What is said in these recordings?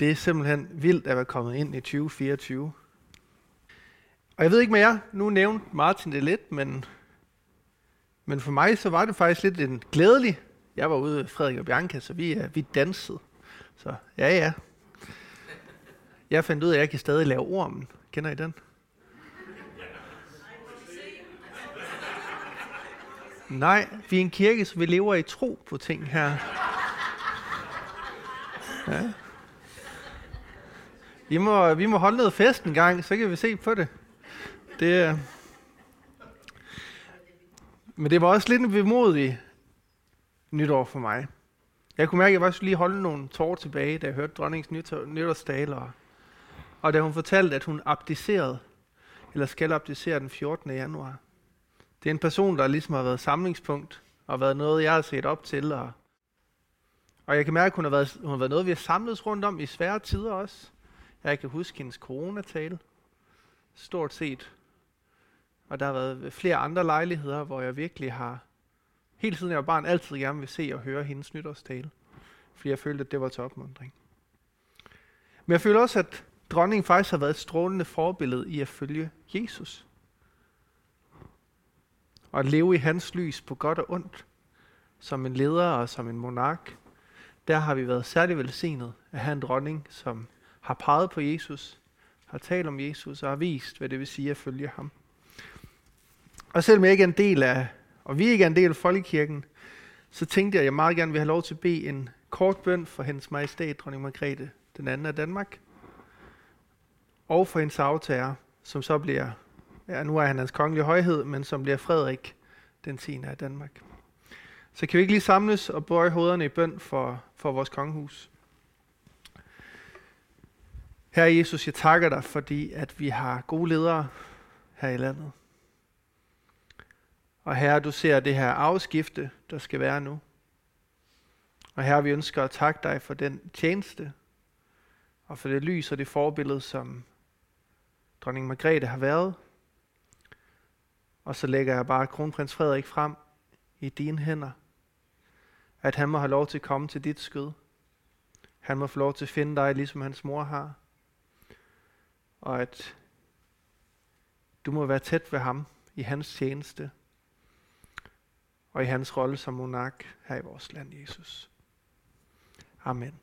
Det er simpelthen vildt at være kommet ind i 2024. Og jeg ved ikke mere, nu nævnte Martin det lidt, men, men for mig så var det faktisk lidt en glædelig. Jeg var ude med Frederik og Bianca, så vi, øh, vi dansede. Så ja, ja. Jeg fandt ud af, at jeg kan stadig lave ormen. Kender I den? Nej, vi er en kirke, så vi lever i tro på ting her. Ja. Vi må, vi må holde noget fest en gang, så kan vi se på det. det øh, men det var også lidt en vemodig nytår for mig. Jeg kunne mærke, at jeg bare lige holde nogle tårer tilbage, da jeg hørte dronningens nytårstale. Og, og da hun fortalte, at hun abdicerede, eller skal abdicere den 14. januar. Det er en person, der ligesom har været samlingspunkt, og været noget, jeg har set op til. Og, og jeg kan mærke, at hun har, været, hun har været noget, vi har samlet rundt om i svære tider også. Jeg kan huske hendes coronatale. Stort set. Og der har været flere andre lejligheder, hvor jeg virkelig har, hele tiden jeg var barn, altid gerne vil se og høre hendes nytårstale. Fordi jeg følte, at det var til opmundring. Men jeg føler også, at dronningen faktisk har været et strålende forbillede i at følge Jesus. Og at leve i hans lys på godt og ondt. Som en leder og som en monark. Der har vi været særlig velsignet at have en dronning, som har peget på Jesus, har talt om Jesus og har vist, hvad det vil sige at følge ham. Og selvom jeg ikke er en del af, og vi ikke er en del af folkekirken, så tænkte jeg, at jeg meget gerne vil have lov til at bede en kort bøn for hendes majestæt, dronning Margrethe, den anden af Danmark, og for hendes aftager, som så bliver, ja nu er han hans kongelige højhed, men som bliver Frederik den 10. af Danmark. Så kan vi ikke lige samles og bøje hovederne i bøn for, for vores kongehus? Herre Jesus, jeg takker dig, fordi at vi har gode ledere her i landet. Og herre, du ser det her afskifte, der skal være nu. Og herre, vi ønsker at takke dig for den tjeneste, og for det lys og det forbillede, som dronning Margrethe har været. Og så lægger jeg bare kronprins Frederik frem i dine hænder. At han må have lov til at komme til dit skød. Han må få lov til at finde dig, ligesom hans mor har og at du må være tæt ved ham i hans tjeneste og i hans rolle som monark her i vores land, Jesus. Amen.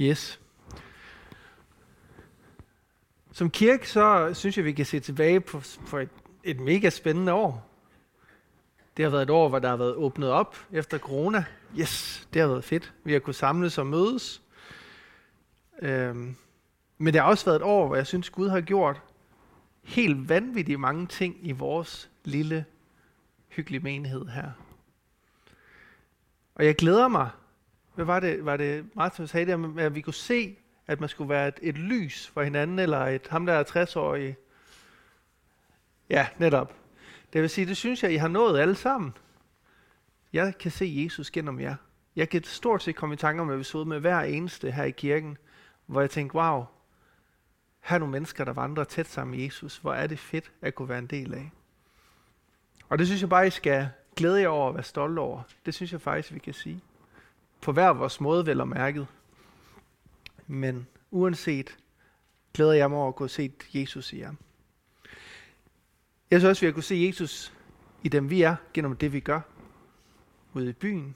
Yes. Som kirke, så synes jeg, vi kan se tilbage på, på et, et mega spændende år. Det har været et år, hvor der har været åbnet op efter corona. Yes, det har været fedt. Vi har kunnet samles og mødes. Øhm, men det har også været et år, hvor jeg synes, Gud har gjort helt vanvittigt mange ting i vores lille, hyggelige menighed her. Og jeg glæder mig. Hvad var det, var det Martin sagde der, med, at vi kunne se, at man skulle være et, et lys for hinanden, eller et ham der er 60-årig. Ja, netop. Det vil sige, det synes jeg, I har nået alle sammen. Jeg kan se Jesus gennem jer. Jeg kan stort set komme i tanke om episode med hver eneste her i kirken, hvor jeg tænkte, wow, her er nogle mennesker, der vandrer tæt sammen med Jesus. Hvor er det fedt at kunne være en del af. Og det synes jeg bare, I skal glæde jer over og være stolte over. Det synes jeg faktisk, vi kan sige. På hver vores måde vel og mærket. Men uanset, glæder jeg mig over at kunne se Jesus i jer. Jeg synes også, vi har kunne se Jesus i dem, vi er, gennem det, vi gør. Ude i byen.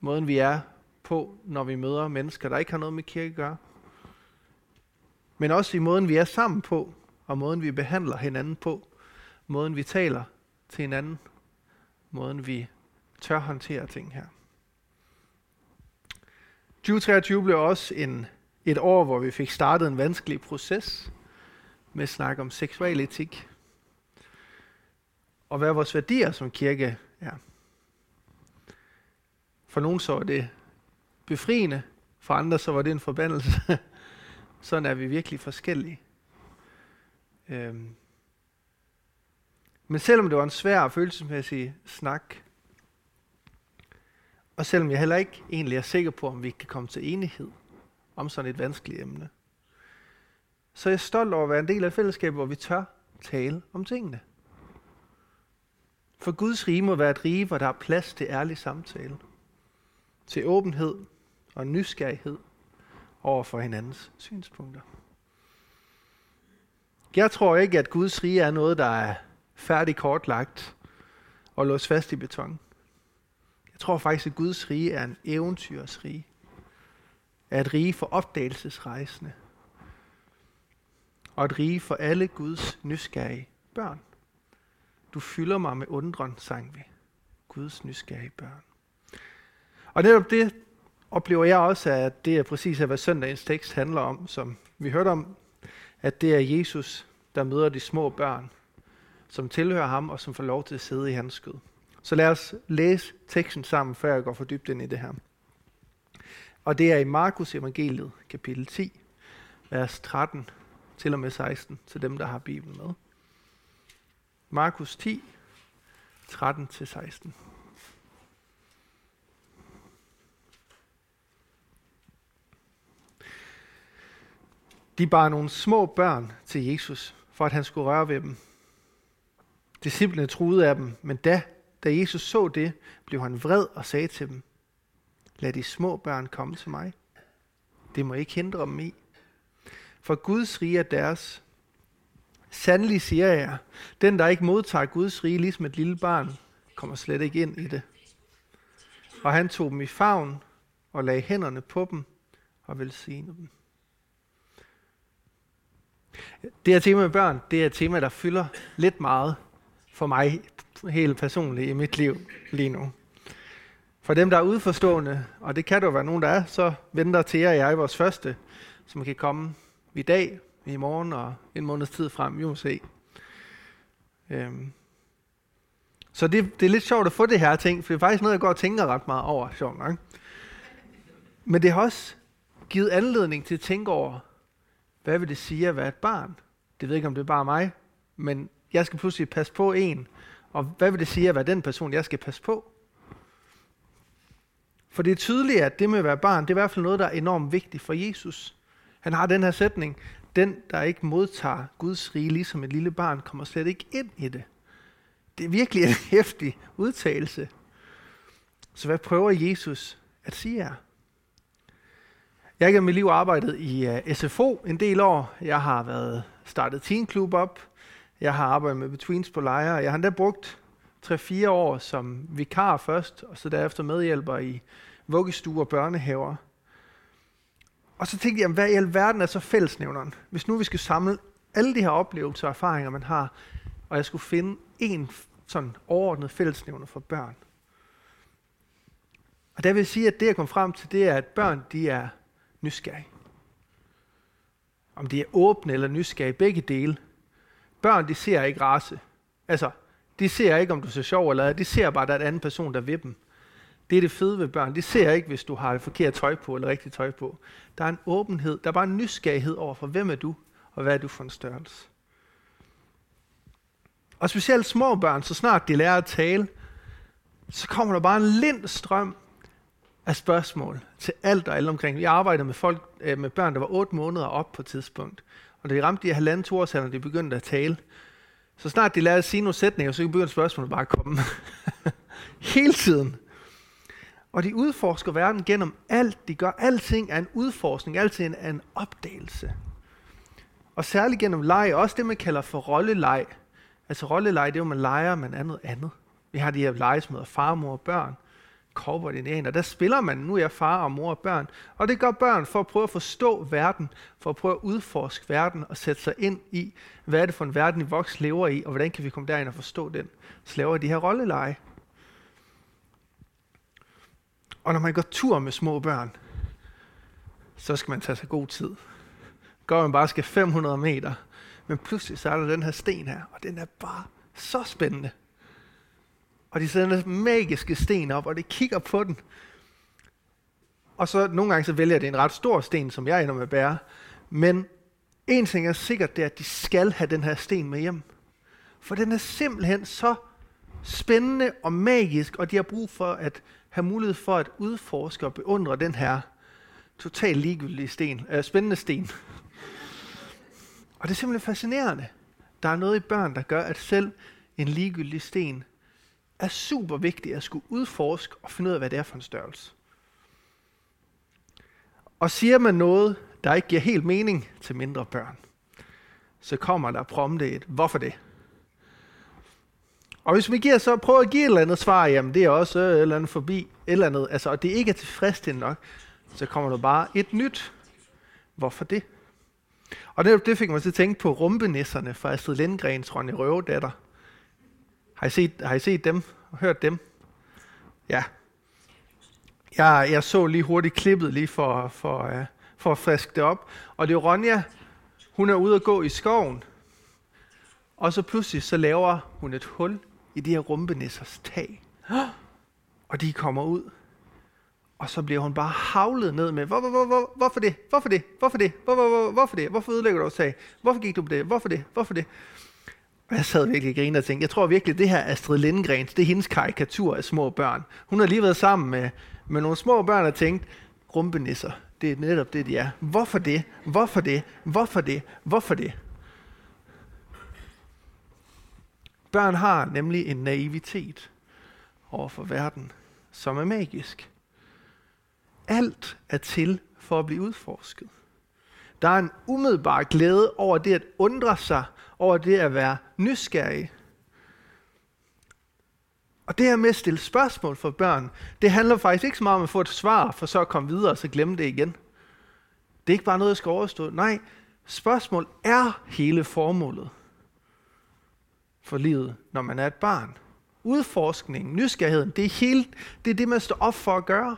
Måden, vi er på, når vi møder mennesker, der ikke har noget med kirke at gøre men også i måden, vi er sammen på, og måden, vi behandler hinanden på, måden, vi taler til hinanden, måden, vi tør håndtere ting her. 2023 blev også en, et år, hvor vi fik startet en vanskelig proces med snak om seksualetik, og hvad vores værdier som kirke er. For nogen så var det befriende, for andre så var det en forbandelse. Sådan er vi virkelig forskellige. Øhm. Men selvom det var en svær følelsesmæssig snak, og selvom jeg heller ikke egentlig er sikker på, om vi kan komme til enighed om sådan et vanskeligt emne, så er jeg stolt over at være en del af fællesskabet, hvor vi tør tale om tingene. For Guds rige må være et rige, hvor der er plads til ærlig samtale. til åbenhed og nysgerrighed over for hinandens synspunkter. Jeg tror ikke, at Guds rige er noget, der er færdig kortlagt og låst fast i beton. Jeg tror faktisk, at Guds rige er en eventyrsrige. Er et rige for opdagelsesrejsende. Og et rige for alle Guds nysgerrige børn. Du fylder mig med undren, sang vi. Guds nysgerrige børn. Og netop det oplever jeg også, at det er præcis hvad søndagens tekst handler om, som vi hørte om, at det er Jesus, der møder de små børn, som tilhører ham og som får lov til at sidde i hans skød. Så lad os læse teksten sammen, før jeg går for dybt ind i det her. Og det er i Markus evangeliet, kapitel 10, vers 13 til og med 16, til dem, der har Bibelen med. Markus 10, 13 til 16. De bar nogle små børn til Jesus, for at han skulle røre ved dem. Disciplene truede af dem, men da, da Jesus så det, blev han vred og sagde til dem, Lad de små børn komme til mig. Det må ikke hindre dem i. For Guds rige er deres. Sandelig siger jeg, den der ikke modtager Guds rige ligesom et lille barn, kommer slet ikke ind i det. Og han tog dem i favn og lagde hænderne på dem og velsignede dem. Det her tema med børn, det er et tema, der fylder lidt meget for mig helt personligt i mit liv lige nu. For dem, der er udforstående, og det kan der være nogen, der er, så venter til jer og jeg vores første, som kan komme i dag, i morgen og en måneds tid frem, vi må se. Øhm. Så det, det er lidt sjovt at få det her ting, for det er faktisk noget, jeg går og tænker ret meget over, sjovt nok. Men det har også givet anledning til at tænke over, hvad vil det sige at være et barn? Det ved ikke, om det er bare mig, men jeg skal pludselig passe på en. Og hvad vil det sige at være den person, jeg skal passe på? For det er tydeligt, at det med at være barn, det er i hvert fald noget, der er enormt vigtigt for Jesus. Han har den her sætning, den, der ikke modtager Guds rige ligesom et lille barn, kommer slet ikke ind i det. Det er virkelig en hæftig udtalelse. Så hvad prøver Jesus at sige her? Jeg har gennem mit liv arbejdet i øh, uh, SFO en del år. Jeg har været startet teenklub op. Jeg har arbejdet med Betweens på lejre. Jeg har endda brugt 3-4 år som vikar først, og så derefter medhjælper i vuggestuer og børnehaver. Og så tænkte jeg, hvad i alverden er så fællesnævneren? Hvis nu vi skal samle alle de her oplevelser og erfaringer, man har, og jeg skulle finde en sådan overordnet fællesnævner for børn. Og der vil sige, at det jeg kom frem til, det er, at børn de er nysgerrig. Om de er åbne eller nysgerrige, begge dele. Børn, de ser ikke race. Altså, de ser ikke, om du ser sjov eller De ser bare, at der er en anden person, der vil dem. Det er det fede ved børn. De ser ikke, hvis du har et forkert tøj på eller rigtigt tøj på. Der er en åbenhed. Der er bare en nysgerrighed over for, hvem er du, og hvad er du for en størrelse. Og specielt små børn, så snart de lærer at tale, så kommer der bare en lind strøm af spørgsmål til alt og alle omkring. Vi arbejder med folk øh, med børn, der var 8 måneder op på et tidspunkt. Og da de ramte de halvanden to år, de begyndte at tale, så snart de lærte at sige nogle sætninger, så begyndte spørgsmålet bare at komme. Hele tiden. Og de udforsker verden gennem alt. De gør alting af en udforskning, alting af en opdagelse. Og særligt gennem leg, også det man kalder for rolleleg. Altså rolleleg, det er jo, man leger med andet andet. Vi har de her lege, med far, mor og børn cowboy indianer, der spiller man, nu er jeg far og mor og børn. Og det gør børn for at prøve at forstå verden, for at prøve at udforske verden og sætte sig ind i, hvad er det for en verden, vi voks lever i, og hvordan kan vi komme derind og forstå den. Så laver de her rolleleje. Og når man går tur med små børn, så skal man tage sig god tid. Går man bare skal 500 meter, men pludselig så er der den her sten her, og den er bare så spændende. Og de sætter en magiske sten op, og de kigger på den. Og så nogle gange så vælger det en ret stor sten, som jeg ender med at bære. Men en ting er sikkert, det er, at de skal have den her sten med hjem. For den er simpelthen så spændende og magisk, og de har brug for at have mulighed for at udforske og beundre den her totalt ligegyldige sten, øh, spændende sten. Og det er simpelthen fascinerende. Der er noget i børn, der gør, at selv en ligegyldig sten er super vigtigt at skulle udforske og finde ud af, hvad det er for en størrelse. Og siger man noget, der ikke giver helt mening til mindre børn, så kommer der prompte et, hvorfor det? Og hvis vi giver så prøver at give et eller andet svar, jamen det er også øh, et eller andet forbi, et eller andet, altså, og det ikke er tilfredsstillende nok, så kommer der bare et nyt. Hvorfor det? Og det, det fik mig til at tænke på rumpenisserne fra Astrid Lindgrens Ronny Røvedatter. Har I set, har I set dem og hørt dem? Ja. Jeg, jeg så lige hurtigt klippet lige for, for, uh, for at friske det op. Og det er Ronja, hun er ude at gå i skoven. Og så pludselig så laver hun et hul i de her rumpenissers tag. Og de kommer ud. Og så bliver hun bare havlet ned med, hvor, hvor, hvor, hvor, hvorfor det? Hvorfor det? Hvorfor det? Hvor, hvor, hvor, hvorfor det? Hvorfor ødelægger du os tag? Hvorfor gik du på det? Hvorfor det? Hvorfor det? Og jeg sad virkelig og grinede og tænkte, jeg tror virkelig, det her Astrid Lindgrens, det er hendes karikatur af små børn. Hun har lige været sammen med, med nogle små børn og tænkt, rumpenisser, det er netop det, de er. Hvorfor det? Hvorfor det? Hvorfor det? Hvorfor det? Børn har nemlig en naivitet over for verden, som er magisk. Alt er til for at blive udforsket. Der er en umiddelbar glæde over det at undre sig, over det at være nysgerrig. Og det her med at stille spørgsmål for børn, det handler faktisk ikke så meget om at få et svar, for så at komme videre og så glemme det igen. Det er ikke bare noget, jeg skal overstå. Nej, spørgsmål er hele formålet for livet, når man er et barn. Udforskningen, nysgerrigheden, det er, hele, det er det, man står op for at gøre.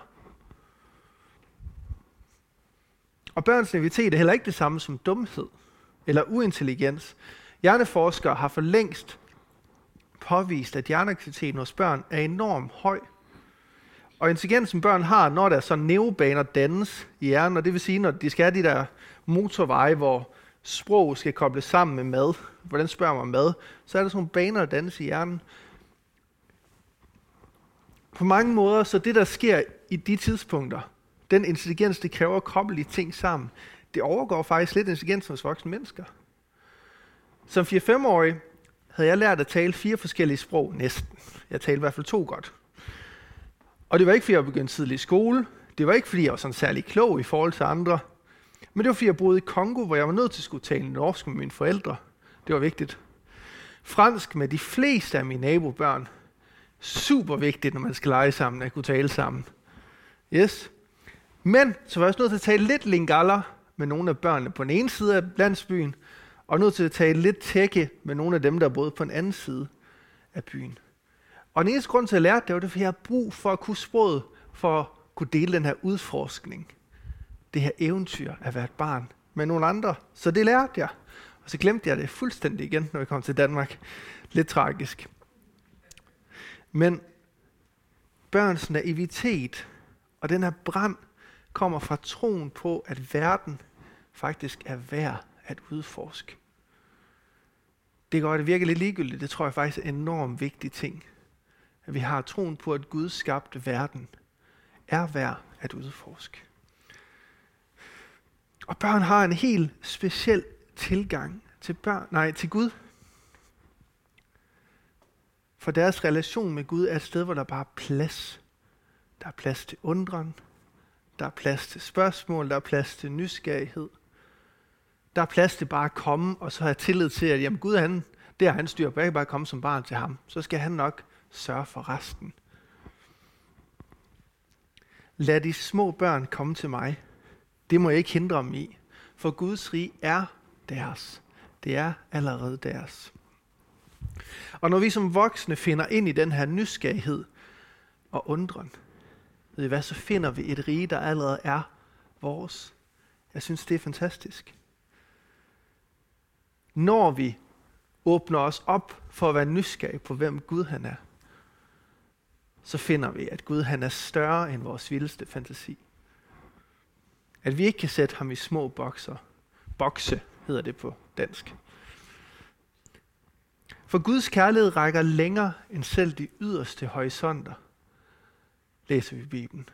Og børns naivitet er heller ikke det samme som dumhed eller uintelligens. Hjerneforskere har for længst påvist, at hjerneaktiviteten hos børn er enormt høj. Og intelligensen børn har, når der er så neobaner dannes i hjernen, og det vil sige, når de skal have de der motorveje, hvor sprog skal kobles sammen med mad, hvordan spørger man mad, så er der sådan nogle baner, der dannes i hjernen. På mange måder, så det der sker i de tidspunkter, den intelligens, det kræver at koble de ting sammen, det overgår faktisk lidt intelligensen hos voksne mennesker. Som 4-5-årig havde jeg lært at tale fire forskellige sprog næsten. Jeg talte i hvert fald to godt. Og det var ikke, fordi jeg begyndte tidlig i skole. Det var ikke, fordi jeg var sådan særlig klog i forhold til andre. Men det var, fordi jeg boede i Kongo, hvor jeg var nødt til at skulle tale norsk med mine forældre. Det var vigtigt. Fransk med de fleste af mine nabobørn. Super vigtigt, når man skal lege sammen, at kunne tale sammen. Yes. Men så var jeg også nødt til at tale lidt lingala med nogle af børnene på den ene side af landsbyen, og nødt til at tale lidt tække med nogle af dem, der boede på den anden side af byen. Og den eneste grund til at lære det, var det, fordi jeg har brug for at kunne sproget, for at kunne dele den her udforskning. Det her eventyr at være et barn med nogle andre. Så det lærte jeg. Og så glemte jeg det fuldstændig igen, når jeg kom til Danmark. Lidt tragisk. Men børns naivitet og den her brand kommer fra troen på, at verden faktisk er værd at udforske. Det gør det virker lidt ligegyldigt. Det tror jeg faktisk er en enormt vigtig ting. At vi har troen på, at Gud skabte verden er værd at udforske. Og børn har en helt speciel tilgang til, børn, nej, til Gud. For deres relation med Gud er et sted, hvor der bare er plads. Der er plads til undren. Der er plads til spørgsmål. Der er plads til nysgerrighed. Der er plads til bare at komme, og så have tillid til, at jamen, Gud han, det er han styr på. Jeg kan bare komme som barn til ham. Så skal han nok sørge for resten. Lad de små børn komme til mig. Det må jeg ikke hindre dem i. For Guds rige er deres. Det er allerede deres. Og når vi som voksne finder ind i den her nysgerrighed og undren, ved I hvad, så finder vi et rige, der allerede er vores. Jeg synes, det er fantastisk. Når vi åbner os op for at være nysgerrige på, hvem Gud han er, så finder vi, at Gud han er større end vores vildeste fantasi. At vi ikke kan sætte ham i små bokser. Bokse hedder det på dansk. For Guds kærlighed rækker længere end selv de yderste horisonter, læser vi i Bibelen.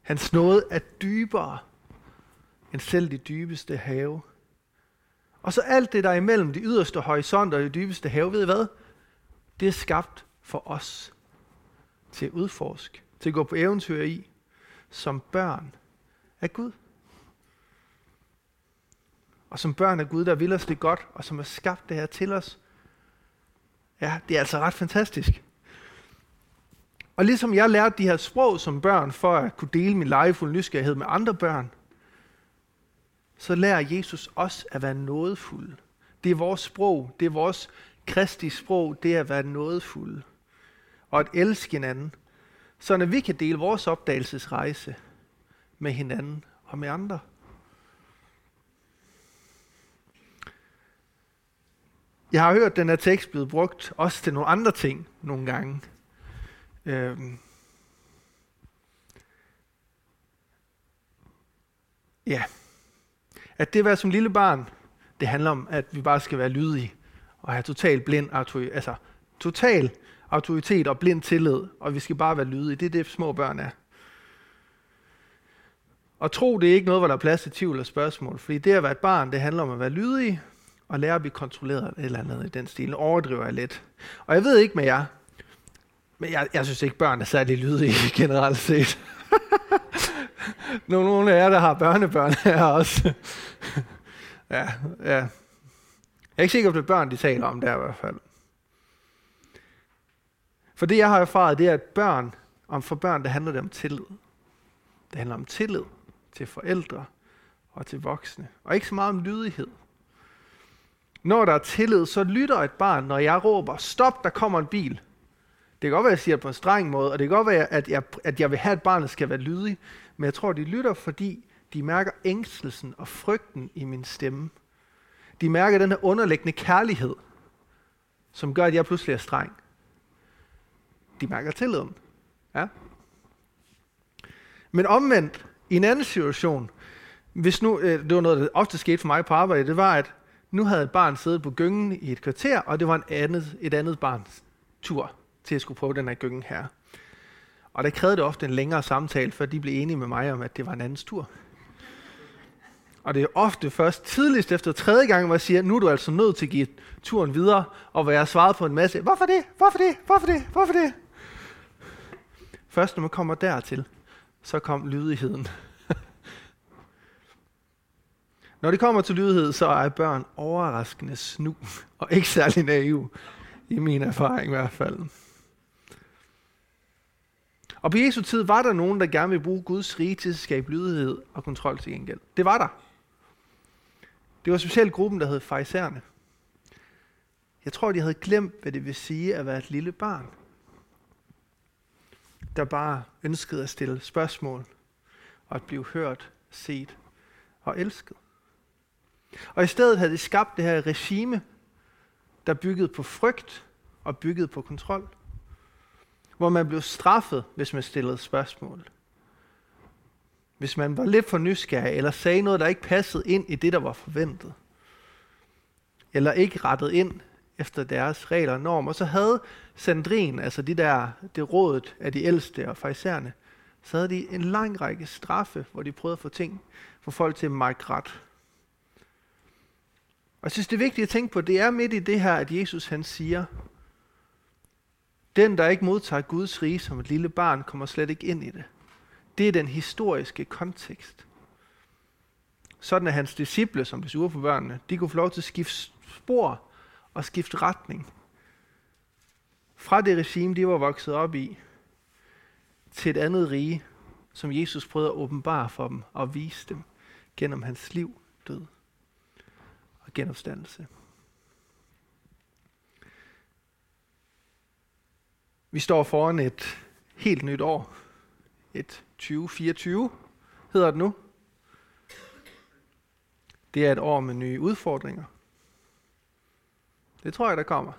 Hans nåde er dybere end selv de dybeste have. Og så alt det, der er imellem de yderste horisonter og de dybeste have, ved I hvad? Det er skabt for os til at udforske, til at gå på eventyr i, som børn af Gud. Og som børn af Gud, der vil os det godt, og som har skabt det her til os. Ja, det er altså ret fantastisk. Og ligesom jeg lærte de her sprog som børn, for at kunne dele min legefulde nysgerrighed med andre børn, så lærer Jesus os at være nådefulde. Det er vores sprog, det er vores kristi sprog, det er at være nådefulde. Og at elske hinanden, så når vi kan dele vores opdagelsesrejse med hinanden og med andre. Jeg har hørt at den her tekst blevet brugt også til nogle andre ting nogle gange. Øhm. Ja. At det at være som lille barn, det handler om, at vi bare skal være lydige og have total blind autoritet, altså total autoritet og blind tillid, og vi skal bare være lydige. Det er det, små børn er. Og tro, det er ikke noget, hvor der er plads til tvivl og spørgsmål, fordi det at være et barn, det handler om at være lydig, og lære at blive kontrolleret eller andet i den stil. Overdriver jeg lidt. Og jeg ved ikke med jer, men jeg, jeg synes ikke, børn er særlig lydige generelt set. Nogle af jer, der har børnebørn her også. ja, ja. Jeg er ikke sikker på, det er børn, de taler om der i hvert fald. For det, jeg har erfaret, det er, at børn, om for børn, det handler det om tillid. Det handler om tillid til forældre og til voksne. Og ikke så meget om lydighed. Når der er tillid, så lytter et barn, når jeg råber, stop, der kommer en bil. Det kan godt være, at jeg siger det på en streng måde, og det kan godt være, at jeg, at jeg vil have, at barnet skal være lydig, men jeg tror, de lytter, fordi de mærker ængstelsen og frygten i min stemme. De mærker den her underliggende kærlighed, som gør, at jeg pludselig er streng. De mærker tilliden. Ja. Men omvendt, i en anden situation, hvis nu, øh, det var noget, der ofte skete for mig på arbejde, det var, at nu havde et barn siddet på gyngen i et kvarter, og det var en andet, et andet barns tur til at skulle prøve den her gyngen her. Og der krævede det ofte en længere samtale, før de blev enige med mig om, at det var en andens tur. Og det er ofte først tidligst efter tredje gang, hvor jeg siger, nu er du altså nødt til at give turen videre, og hvor jeg har svaret på en masse, hvorfor det, hvorfor det, hvorfor det, hvorfor det? Først når man kommer dertil, så kom lydigheden. når det kommer til lydighed, så er børn overraskende snu, og ikke særlig naive, i min erfaring i hvert fald. Og på Jesu tid var der nogen, der gerne ville bruge Guds rige til at skabe lydighed og kontrol til gengæld. Det var der. Det var specielt gruppen, der hed farisæerne. Jeg tror, de havde glemt, hvad det vil sige at være et lille barn, der bare ønskede at stille spørgsmål og at blive hørt, set og elsket. Og i stedet havde de skabt det her regime, der byggede på frygt og byggede på kontrol hvor man blev straffet, hvis man stillede spørgsmål. Hvis man var lidt for nysgerrig, eller sagde noget, der ikke passede ind i det, der var forventet. Eller ikke rettet ind efter deres regler og normer. Så havde Sandrin, altså de der, det rådet af de ældste og fejserne, så havde de en lang række straffe, hvor de prøvede at få ting, for folk til at mærke ret. Og jeg synes, det er vigtigt at tænke på, det er midt i det her, at Jesus han siger, den, der ikke modtager Guds rige som et lille barn, kommer slet ikke ind i det. Det er den historiske kontekst. Sådan er hans disciple, som blev sure børnene, de kunne få lov til at skifte spor og skifte retning. Fra det regime, de var vokset op i, til et andet rige, som Jesus prøvede at åbenbare for dem og vise dem gennem hans liv, død og genopstandelse. Vi står foran et helt nyt år. Et 2024 hedder det nu. Det er et år med nye udfordringer. Det tror jeg, der kommer.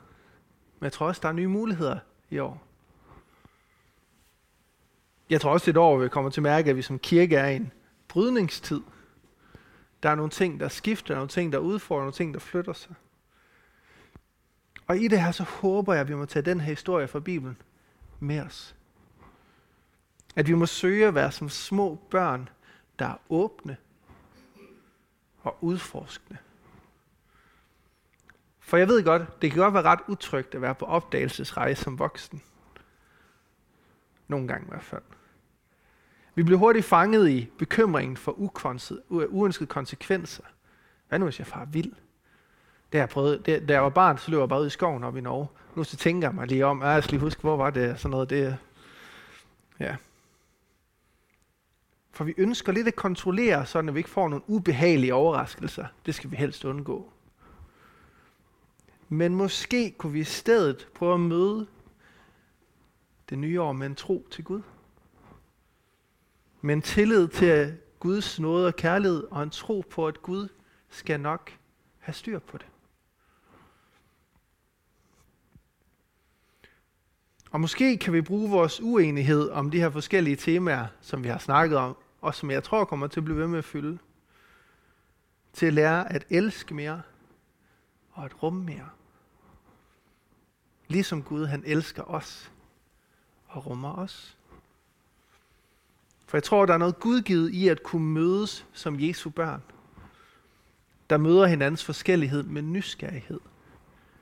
Men jeg tror også, der er nye muligheder i år. Jeg tror også, det er et år, hvor vi kommer til at mærke, at vi som kirke er i en brydningstid. Der er nogle ting, der skifter, nogle ting, der udfordrer, nogle ting, der flytter sig. Og i det her, så håber jeg, at vi må tage den her historie fra Bibelen med os. At vi må søge at være som små børn, der er åbne og udforskende. For jeg ved godt, det kan godt være ret utrygt at være på opdagelsesrejse som voksen. Nogle gange i hvert fald. Vi bliver hurtigt fanget i bekymringen for uønskede konsekvenser. Hvad nu, hvis jeg far vild? Da jeg prøvede, det, da jeg var barn, så løb jeg bare ud i skoven op i Norge. Nu så tænker jeg mig lige om, ah, jeg skal lige huske, hvor var det, sådan noget, det, ja. For vi ønsker lidt at kontrollere, sådan at vi ikke får nogle ubehagelige overraskelser. Det skal vi helst undgå. Men måske kunne vi i stedet prøve at møde det nye år med en tro til Gud. Med en tillid til Guds nåde og kærlighed, og en tro på, at Gud skal nok have styr på det. Og måske kan vi bruge vores uenighed om de her forskellige temaer, som vi har snakket om, og som jeg tror kommer til at blive ved med at fylde, til at lære at elske mere og at rumme mere. Ligesom Gud, han elsker os og rummer os. For jeg tror, der er noget gudgivet i at kunne mødes som Jesu børn, der møder hinandens forskellighed med nysgerrighed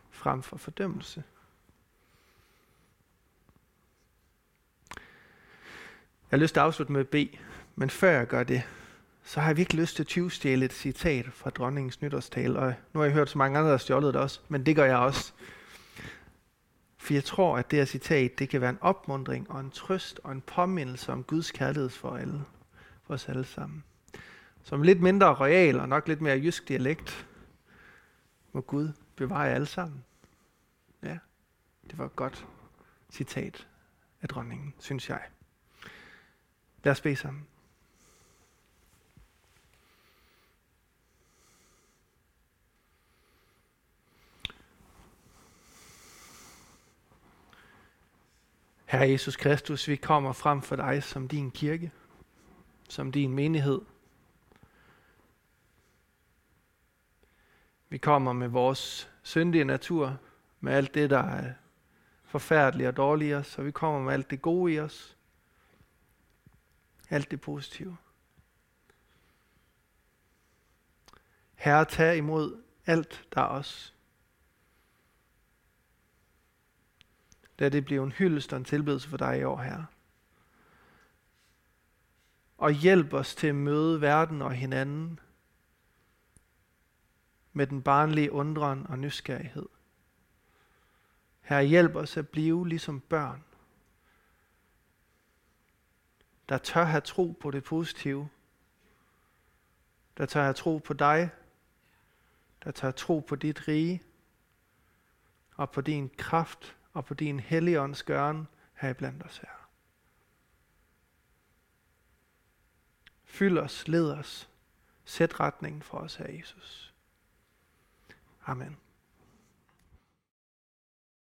frem for fordømmelse. Jeg har lyst til at afslutte med at bede, men før jeg gør det, så har jeg virkelig lyst til at tyvstjæle et citat fra dronningens nytårstale, og nu har jeg hørt så mange andre, der har stjålet det også, men det gør jeg også. For jeg tror, at det her citat, det kan være en opmundring og en trøst og en påmindelse om Guds kærlighed for alle, for os alle sammen. Som lidt mindre royal og nok lidt mere jysk dialekt, må Gud bevare alle sammen. Ja, det var et godt citat af dronningen, synes jeg. Lad os bede sammen. Herre Jesus Kristus, vi kommer frem for dig som din kirke, som din menighed. Vi kommer med vores syndige natur, med alt det, der er forfærdeligt og dårligt i os, og vi kommer med alt det gode i os, alt det positive. Herre, tag imod alt, der er os. Lad det blive en hyldest og en tilbedelse for dig i år, Herre. Og hjælp os til at møde verden og hinanden med den barnlige undren og nysgerrighed. Herre, hjælp os at blive ligesom børn, der tør have tro på det positive, der tør have tro på dig, der tør tro på dit rige, og på din kraft og på din helligånds gøren her blandt os her. Fyld os, led os, sæt retningen for os her, Jesus. Amen.